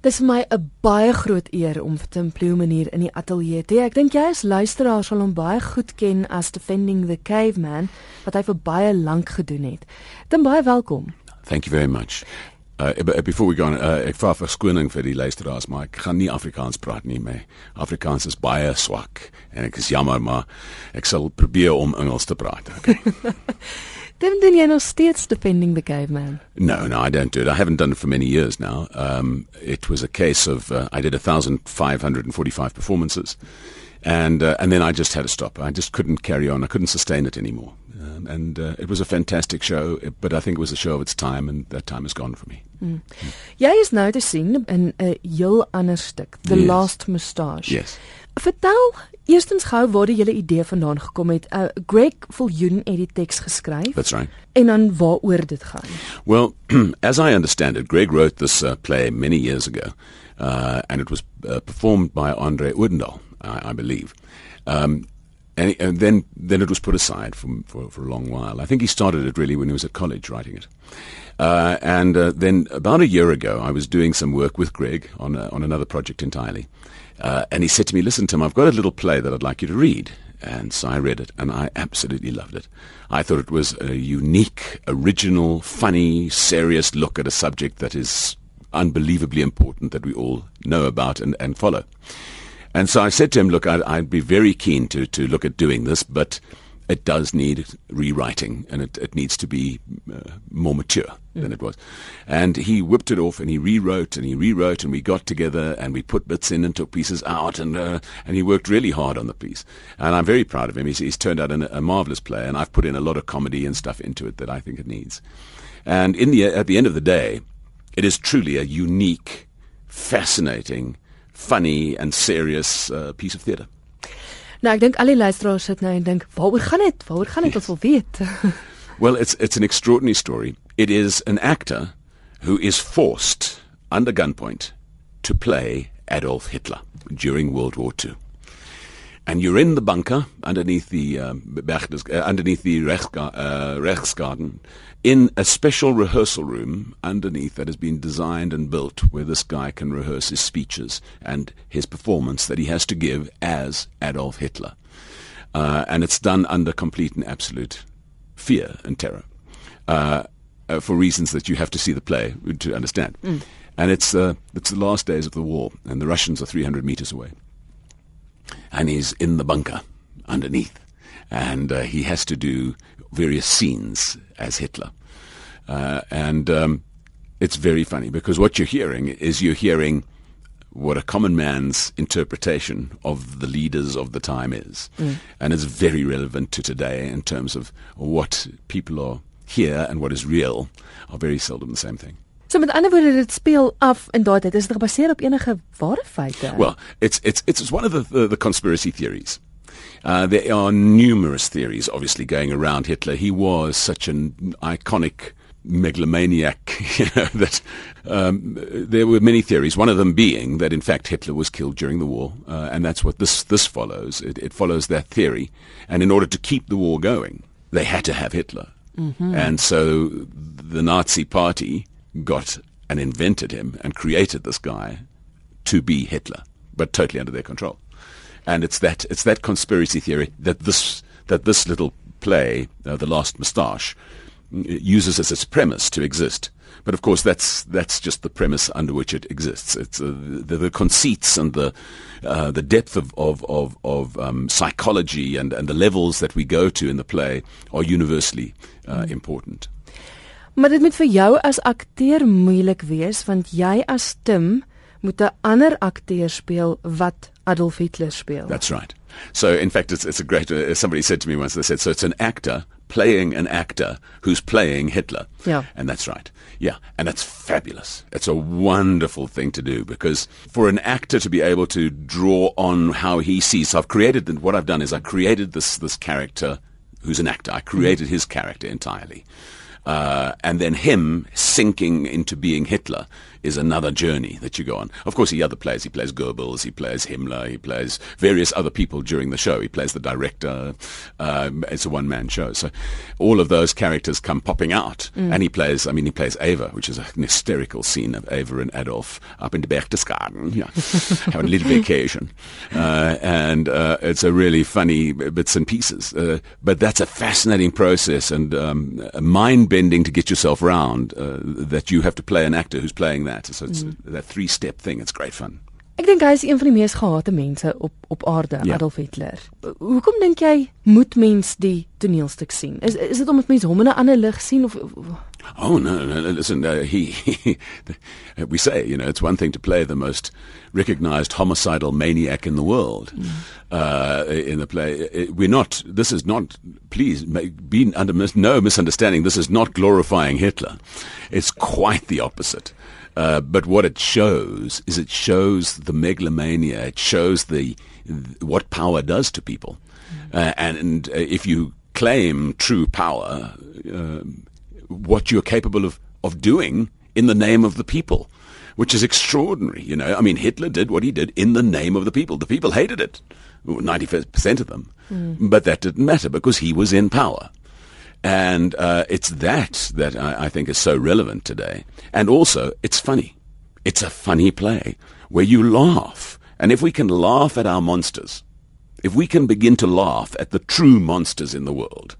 Dis vir my 'n baie groot eer om Tim Plewman hier in die ateljee te hê. Ek dink jy as luisteraar sal hom baie goed ken as Defending the Caveman wat hy vir baie lank gedoen het. Tim baie welkom. Thank you very much. Uh, before we go on, uh, ek vra verskoning vir die luisteraars, maar ek gaan nie Afrikaans praat nie mee. Afrikaans is baie swak en ek is jammer, maar ek sal probeer om Engels te praat. Okay. Tim, doen jy nog steeds defending the caveman? No, no, I don't do it. I haven't done it for many years now. Um, it was a case of uh, I did 1,545 performances, and uh, and then I just had to stop. I just couldn't carry on. I couldn't sustain it anymore. Um, and uh, it was a fantastic show, but I think it was a show of its time, and that time is gone for me. Mm. Jy is nou te sien in 'n heel ander stuk, The yes. Last Moustache. Yes. Vertel eerstens gou waar die hele idee vandaan gekom het. Uh, Greg Viljoen het die teks geskryf. That's right. En dan waaroor dit gaan. Well, as I understand it, Greg wrote this uh, play many years ago, uh, and it was uh, performed by Andre Oudendal, I, I believe. Um, and, and, then then it was put aside for, for, for a long while. I think he started it really when he was at college writing it. Uh, and uh, then about a year ago, I was doing some work with Greg on a, on another project entirely, uh, and he said to me, "Listen, Tim, I've got a little play that I'd like you to read." And so I read it, and I absolutely loved it. I thought it was a unique, original, funny, serious look at a subject that is unbelievably important that we all know about and, and follow. And so I said to him, look, I'd, I'd, be very keen to, to look at doing this, but it does need rewriting and it, it needs to be uh, more mature mm. than it was. And he whipped it off and he rewrote and he rewrote and we got together and we put bits in and took pieces out and, uh, and he worked really hard on the piece. And I'm very proud of him. He's, he's turned out an, a marvelous player and I've put in a lot of comedy and stuff into it that I think it needs. And in the, at the end of the day, it is truly a unique, fascinating, funny and serious uh, piece of theatre. Nou ek dink al die luisteraars sit nou en dink waaroor gaan dit? Waaroor gaan dit? Ons wil weet. well, it's it's an extraordinary story. It is an actor who is forced under gunpoint to play Adolf Hitler during World War II. And you're in the bunker underneath the um, uh, underneath the Rechtsga- uh, Rechtsgarden in a special rehearsal room underneath that has been designed and built where this guy can rehearse his speeches and his performance that he has to give as Adolf Hitler. Uh, and it's done under complete and absolute fear and terror uh, uh, for reasons that you have to see the play to understand. Mm. And it's, uh, it's the last days of the war, and the Russians are 300 meters away. And he's in the bunker underneath and uh, he has to do various scenes as Hitler. Uh, and um, it's very funny because what you're hearing is you're hearing what a common man's interpretation of the leaders of the time is. Mm. And it's very relevant to today in terms of what people are here and what is real are very seldom the same thing. So met ander woorde dit speel af in daai tyd is dit gebaseer op enige ware feite. Well, it's it's it's one of the the, the conspiracy theories. Uh, there are numerous theories, obviously, going around Hitler. He was such an iconic megalomaniac you know, that um, there were many theories. One of them being that, in fact, Hitler was killed during the war, uh, and that's what this this follows. It, it, follows that theory, and in order to keep the war going, they had to have Hitler, mm-hmm. and so the Nazi Party got and invented him and created this guy to be Hitler, but totally under their control and it's that it's that conspiracy theory that this that this little play, uh, The Last Moustache, uses as its premise to exist. But of course, that's that's just the premise under which it exists. It's uh, the, the, conceits and the uh, the depth of of of, of um, psychology and and the levels that we go to in the play are universally uh, mm. important. Maar dit moet vir jou as akteur moeilik wees want jy as Tim moet 'n ander akteur speel wat Adolf Hitler speel. That's right. So in fact it's it's a great uh, somebody said to me once they said so it's an actor playing an actor who's playing Hitler. Yeah. And that's right. Yeah, and it's fabulous. It's a wonderful thing to do because for an actor to be able to draw on how he sees so I've created and what I've done is I created this this character who's an actor. I created his character entirely. Uh, and then him sinking into being Hitler is another journey that you go on. Of course, he other plays. He plays Goebbels, he plays Himmler, he plays various other people during the show. He plays the director. Um, it's a one-man show, so all of those characters come popping out, mm. and he plays. I mean, he plays Ava, which is an hysterical scene of Ava and Adolf up in the Berchtesgaden, yeah, having a little vacation, uh, and uh, it's a really funny bits and pieces. Uh, but that's a fascinating process and um, mind-bending to get yourself around. Uh, that you have to play an actor who's playing that. So it's mm. that three-step thing. It's great fun. Ek dink hy is een van die mees gehate mense op op aarde, ja. Adolf Hitler. Hoekom dink jy moet mens die toneelstuk sien? Is is dit omdat mense hom in 'n ander lig sien of, of Oh no, no, no listen. Uh, he, he, we say, you know, it's one thing to play the most recognized homicidal maniac in the world. Mm. Uh, in the play, we're not. This is not. Please, be under no misunderstanding. This is not glorifying Hitler. It's quite the opposite. Uh, but what it shows is it shows the megalomania. It shows the what power does to people, mm. uh, and, and uh, if you claim true power, uh, what you're capable of of doing in the name of the people, which is extraordinary. You know, I mean, Hitler did what he did in the name of the people. The people hated it, ninety percent of them, mm. but that didn't matter because he was in power. And uh, it's that that I, I think is so relevant today. And also, it's funny. It's a funny play where you laugh. And if we can laugh at our monsters, if we can begin to laugh at the true monsters in the world,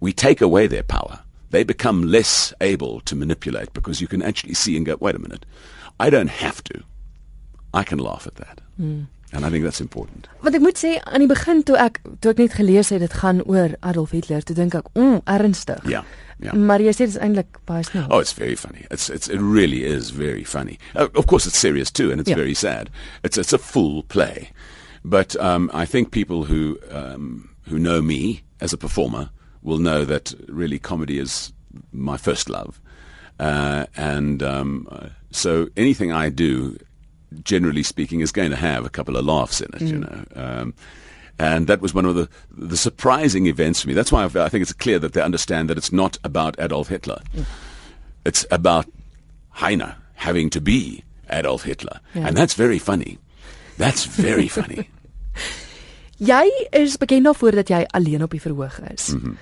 we take away their power. They become less able to manipulate because you can actually see and go, wait a minute, I don't have to. I can laugh at that. Mm. And I think that's important. Wat ek moet sê aan die begin toe ek toe ek net gelees het dit gaan oor Adolf Hitler, toe dink ek, "Mm, ernstig." Ja. Ja. Maar jy sê dit is eintlik baie snaaks. Oh, it's very funny. It's it's it really is very funny. Uh, of course it's serious too and it's yeah. very sad. It's it's a full play. But um, I think people who um, who know me as a performer will know that really comedy is my first love. Uh, and um, so anything I do generally speaking, is going to have a couple of laughs in it, mm. you know. Um, and that was one of the the surprising events for me. That's why I think it's clear that they understand that it's not about Adolf Hitler. Mm. It's about Heiner having to be Adolf Hitler. Yeah. And that's very funny. That's very funny. jy is bekend daarvoor dat jy alleen op die verhoog is. Mm -hmm.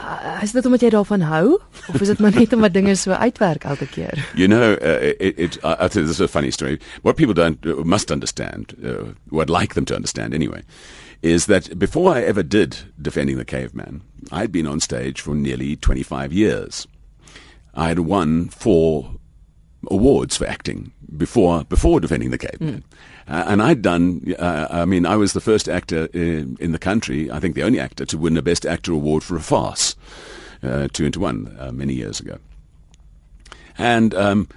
Uh, is dit omdat jy daarvan hou of is dit maar net omdat dinge so uitwerk elke keer? You know, uh, it, it think this is a funny story. What people don't uh, must understand, uh, what I'd like them to understand anyway, is that before I ever did defending the caveman, I'd been on stage for nearly 25 years. I had won four awards for acting before before defending the caveman. Mm. Uh, and I'd done, uh, I mean, I was the first actor in, in, the country, I think the only actor, to win a Best Actor award for a farce, uh, two into one, uh, many years ago. And, um,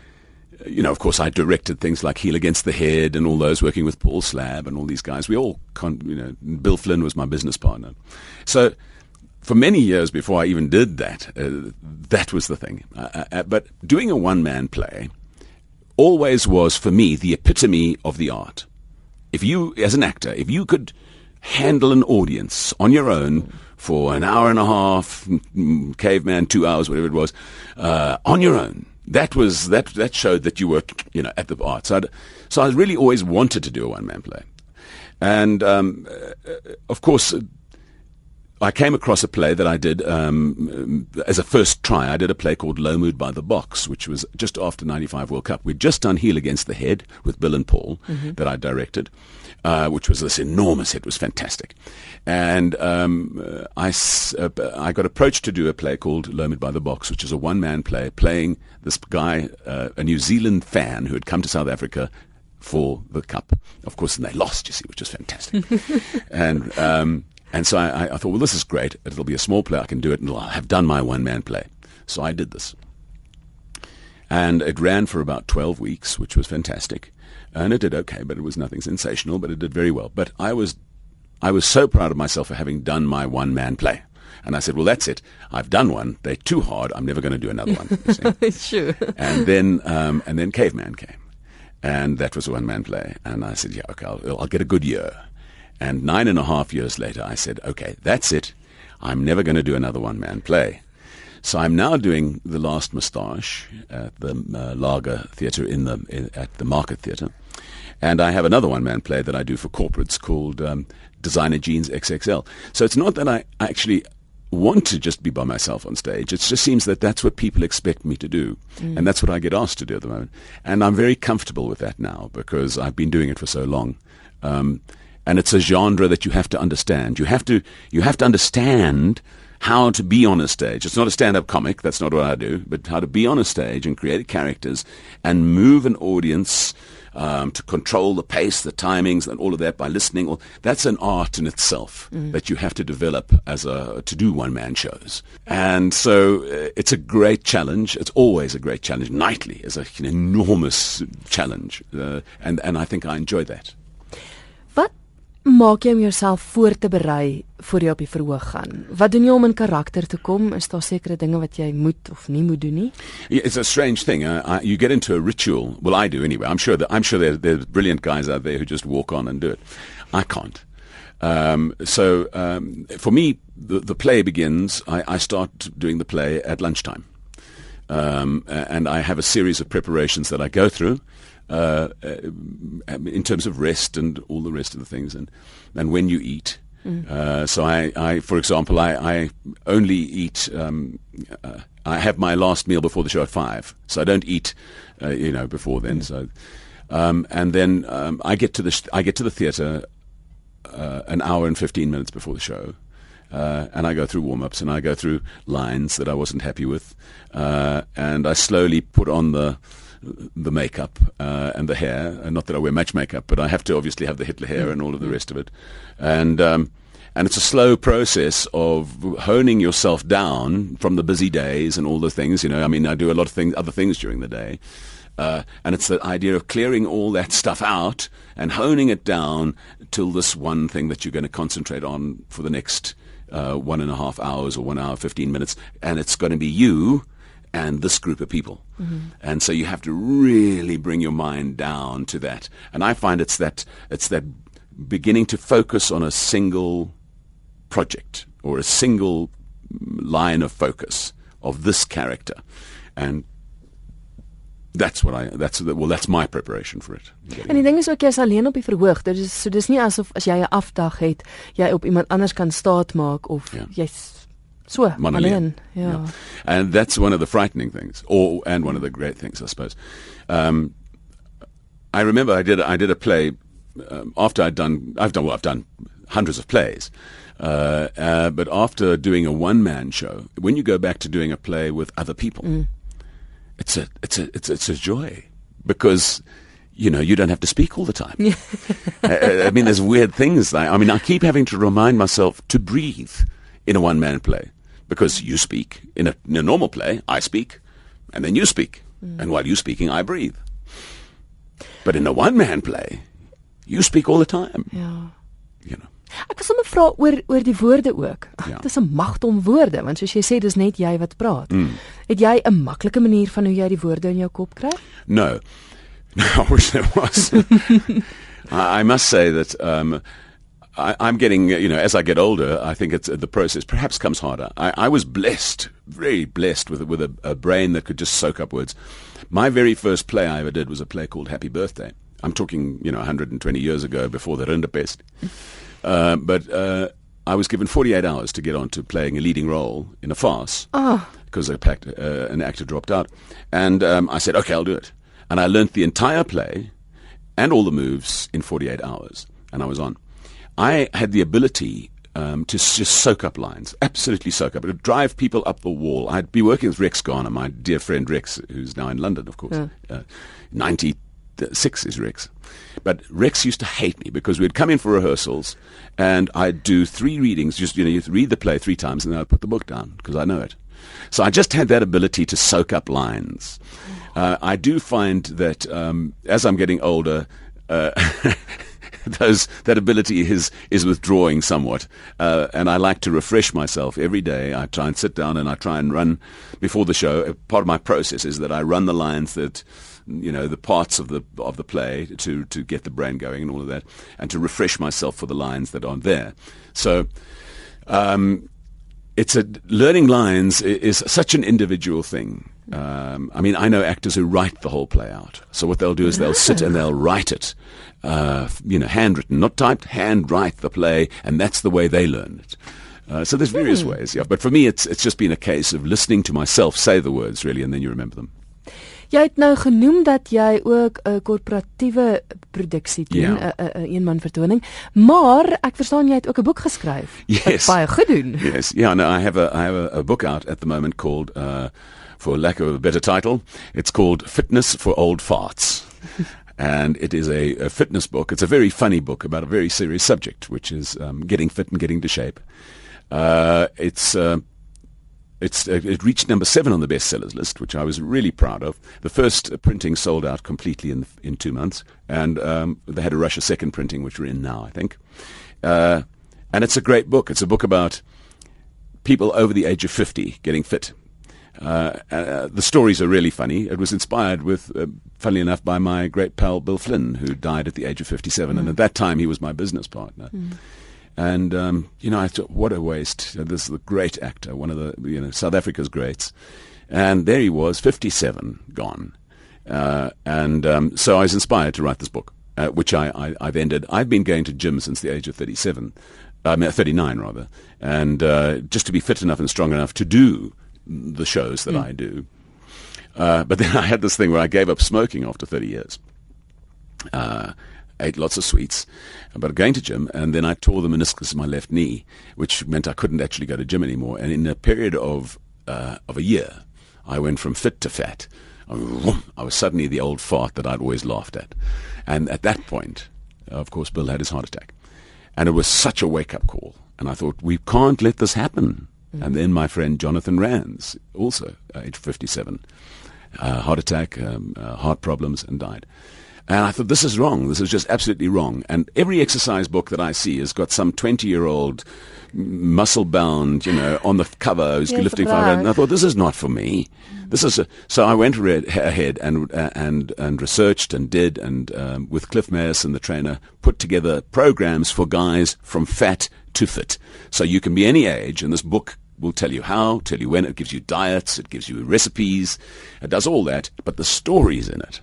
you know, of course, I directed things like Heel Against the Head and all those, working with Paul Slab and all these guys. We all, con- you know, Bill Flynn was my business partner. So, for many years before I even did that, uh, that was the thing. Uh, uh, but doing a one man play always was for me the epitome of the art. If you, as an actor, if you could handle an audience on your own for an hour and a half, caveman, two hours, whatever it was, uh, on your own, that was that that showed that you were, you know, at the art. So, I'd, so I really always wanted to do a one man play, and um, uh, of course I came across a play that I did um, as a first try. I did a play called Low Mood by the Box, which was just after 95 World Cup. We'd just done Heel Against the Head with Bill and Paul mm-hmm. that I directed, uh, which was this enormous hit. It was fantastic. And um, I, uh, I got approached to do a play called Low Mood by the Box, which is a one-man play playing this guy, uh, a New Zealand fan who had come to South Africa for the cup. Of course, and they lost, you see, which was fantastic. and um, and so I, I, thought, well, this is great. It'll be a small play. I can do it, and I'll have done my one man play. So I did this. And it ran for about 12 weeks, which was fantastic. And it did okay, but it was nothing sensational, but it did very well. But I was, I was so proud of myself for having done my one man play. And I said, well, that's it. I've done one. They're too hard. I'm never going to do another one. sure. And then, um, and then Caveman came. And that was a one man play. And I said, yeah, okay, I'll, I'll get a good year. And nine and a half years later, I said, okay, that's it. I'm never going to do another one man play. So I'm now doing the last moustache at the uh, Laager Theatre in the in, at the Market Theatre, and I have another one-man play that I do for corporates called um, Designer Jeans XXL. So it's not that I actually want to just be by myself on stage. It just seems that that's what people expect me to do. Mm. And that's what I get asked to do at the moment. And I'm very comfortable with that now because I've been doing it for so long. Um, and it's a genre that you have to understand. You have to, you have to understand how to be on a stage. It's not a stand-up comic. That's not what I do, but how to be on a stage and create characters and move an audience um, to control the pace, the timings, and all of that by listening. Well, that's an art in itself mm. that you have to develop as a to do one man shows. And so uh, it's a great challenge. It's always a great challenge. Nightly is a, an enormous challenge, uh, and and I think I enjoy that. Maak jy om jouself voor te berei voor jy op die verhoog gaan? Wat doen jy om in karakter te kom? Is daar sekere dinge wat jy moet of nie moet doen nie? Yeah, it's a strange thing. Uh, I, you get into a ritual. Well, I do anyway. I'm sure that I'm sure there, there's brilliant guys out there who just walk on and do it. I can't. Um, so um, for me, the, the play begins. I, I start doing the play at lunchtime. Um, and I have a series of preparations that I go through. Uh, uh, in terms of rest and all the rest of the things, and and when you eat. Mm. Uh, so I, I, for example, I, I only eat. Um, uh, I have my last meal before the show at five, so I don't eat, uh, you know, before then. Mm. So, um, and then um, I get to the I get to the theatre uh, an hour and fifteen minutes before the show. and I go through warm ups and I go through lines that I wasn't happy with, and I slowly put on the the makeup uh, and the hair. And not that I wear much makeup, but I have to obviously have the Hitler hair and all of the rest of it. And um, and it's a slow process of honing yourself down from the busy days and all the things. You know, I mean, I do a lot of things, other things during the day. Uh, and it's the idea of clearing all that stuff out and honing it down till this one thing that you're going to concentrate on for the next uh, one and a half hours or one hour, 15 minutes. And it's going to be you and this group of people. Mm-hmm. And so you have to really bring your mind down to that. And I find it's that it's that beginning to focus on a single project or a single line of focus of this character. And that's what I that's the, well that's my preparation for it. En die ding is ook jy's alleen op die verhoog. Dit is so dis nie asof as jy 'n afdag het, jy op iemand anders kan staat maak of ja. jy's So, alleen, yeah. yeah. And that's one of the frightening things, or and one of the great things, I suppose. Um, I remember I did I did a play um, after I'd done I've done well I've done hundreds of plays, uh, uh, but after doing a one man show, when you go back to doing a play with other people, mm. it's a it's a it's it's a joy because you know, you don't have to speak all the time. I, I, mean, there's weird things. I mean, I keep having to remind myself to breathe in a one man play because you speak. In a, in a normal play, I speak, and then you speak. Mm. And while you're speaking, I breathe. But in a one man play, you speak all the time. Ja. You know. Ek wil sommer vra oor oor die woorde ook. Ja. Dit is 'n magt om woorde, want soos jy sê, dis net jy wat praat. Mm. Het jy 'n maklike manier van hoe jy die woorde in jou kop kry? No. No, I wish there was. I, I must say that um, I, am getting, you know, as I get older, I think it's the process perhaps comes harder. I, I was blessed, very blessed with with a, a, brain that could just soak up words. My very first play I ever did was a play called Happy Birthday. I'm talking, you know, 120 years ago before the Rinderpest. Uh, but uh, I was given 48 hours to get on to playing a leading role in a farce because oh. uh, an actor dropped out. And um, I said, okay, I'll do it. And I learnt the entire play and all the moves in 48 hours, and I was on. I had the ability um, to just soak up lines, absolutely soak up. It would drive people up the wall. I'd be working with Rex Garner, my dear friend Rex, who's now in London, of course. Yeah. Uh, 96 is Rex. But Rex used to hate me because we'd come in for rehearsals and I'd do three readings. Just, you know, you read the play three times and then I'd put the book down because I know it. So I just had that ability to soak up lines. Uh, I do find that um, as I'm getting older, uh, those that ability is is withdrawing somewhat. Uh, and I like to refresh myself every day. I try and sit down and I try and run before the show. Uh, part of my process is that I run the lines that you know the parts of the of the play to to get the brain going and all of that, and to refresh myself for the lines that aren't there. So. Um, it's a learning lines is such an individual thing. Um, I mean, I know actors who write the whole play out. So what they'll do is they'll sit and they'll write it, uh, you know, handwritten, not typed, handwrite the play, and that's the way they learn it. Uh, so there's various hmm. ways, yeah. But for me, it's it's just been a case of listening to myself say the words really, and then you remember them. Jy het nou genoem dat jy ook 'n korporatiewe produksie doen, 'n yeah. 'n eenman vertoning, maar ek verstaan jy het ook 'n boek geskryf. Yes. Baie goed doen. Yes. Yeah, no, I have a I have a, a book out at the moment called uh for lack of a better title, it's called Fitness for Old Farts. and it is a, a, fitness book. It's a very funny book about a very serious subject, which is um, getting fit and getting to shape. Uh, it's uh, it's uh, it reached number seven on the bestsellers list, which I was really proud of. The first printing sold out completely in in two months, and um, they had to rush a second printing, which we're in now, I think. Uh, and it's a great book. It's a book about people over the age of fifty getting fit. Uh, uh, the stories are really funny. It was inspired with, uh, funnily enough, by my great pal Bill Flynn, who died at the age of 57, mm. and at that time he was my business partner. Mm. And um, you know, I thought, what a waste! This is a great actor, one of the you know South Africa's greats, and there he was, 57, gone. Uh, and um, so I was inspired to write this book, uh, which I, I, have ended. I've been going to gym since the age of 37, I mean, 39 rather, and uh, just to be fit enough and strong enough to do the shows that mm. I do. Uh, but then I had this thing where I gave up smoking after 30 years. Uh, ate lots of sweets, but going to gym, and then I tore the meniscus in my left knee, which meant I couldn't actually go to gym anymore. And in a period of uh, of a year, I went from fit to fat. I was suddenly the old fart that I'd always laughed at. And at that point, of course, Bill had his heart attack. And it was such a wake up call. And I thought, we can't let this happen. Mm. And then my friend Jonathan Rands, also age 57, uh, heart attack, um, uh, heart problems, and died. And I thought, this is wrong. This is just absolutely wrong. And every exercise book that I see has got some 20 year old muscle bound, you know, on the cover who's yes, lifting 500. And I thought, this is not for me. This is a, so I went ahead and, uh, and, and researched and did and, um, with Cliff Mayerson, the trainer, put together programs for guys from fat to fit. So you can be any age and this book will tell you how, tell you when, it gives you diets, it gives you recipes, it does all that, but the stories in it,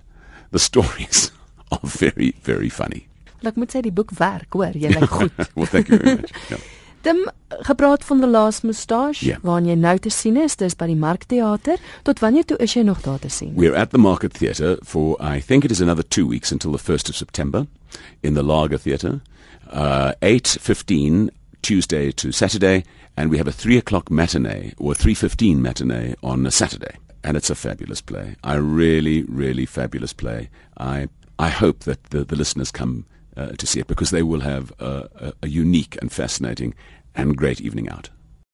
the stories are very, very funny. Ek moet sê die boek werk, hoor, jy lyk goed. well, thank you very much. Yeah. Dim gepraat van the last moustache yeah. waar jy nou te sien is, dis by die Markteater. Tot wanneer toe is jy nog daar te sien? We're at the Market Theatre for I think it is another 2 weeks until the 1st of September in the Laager Theatre. Uh 8:15 Tuesday to Saturday and we have a 3 o'clock matinee or 3:15 matinee on a Saturday. And it's a fabulous play. I really, really fabulous play. I I hope that the, the listeners come uh, to see it because they will have a, a, a unique and fascinating and great evening out.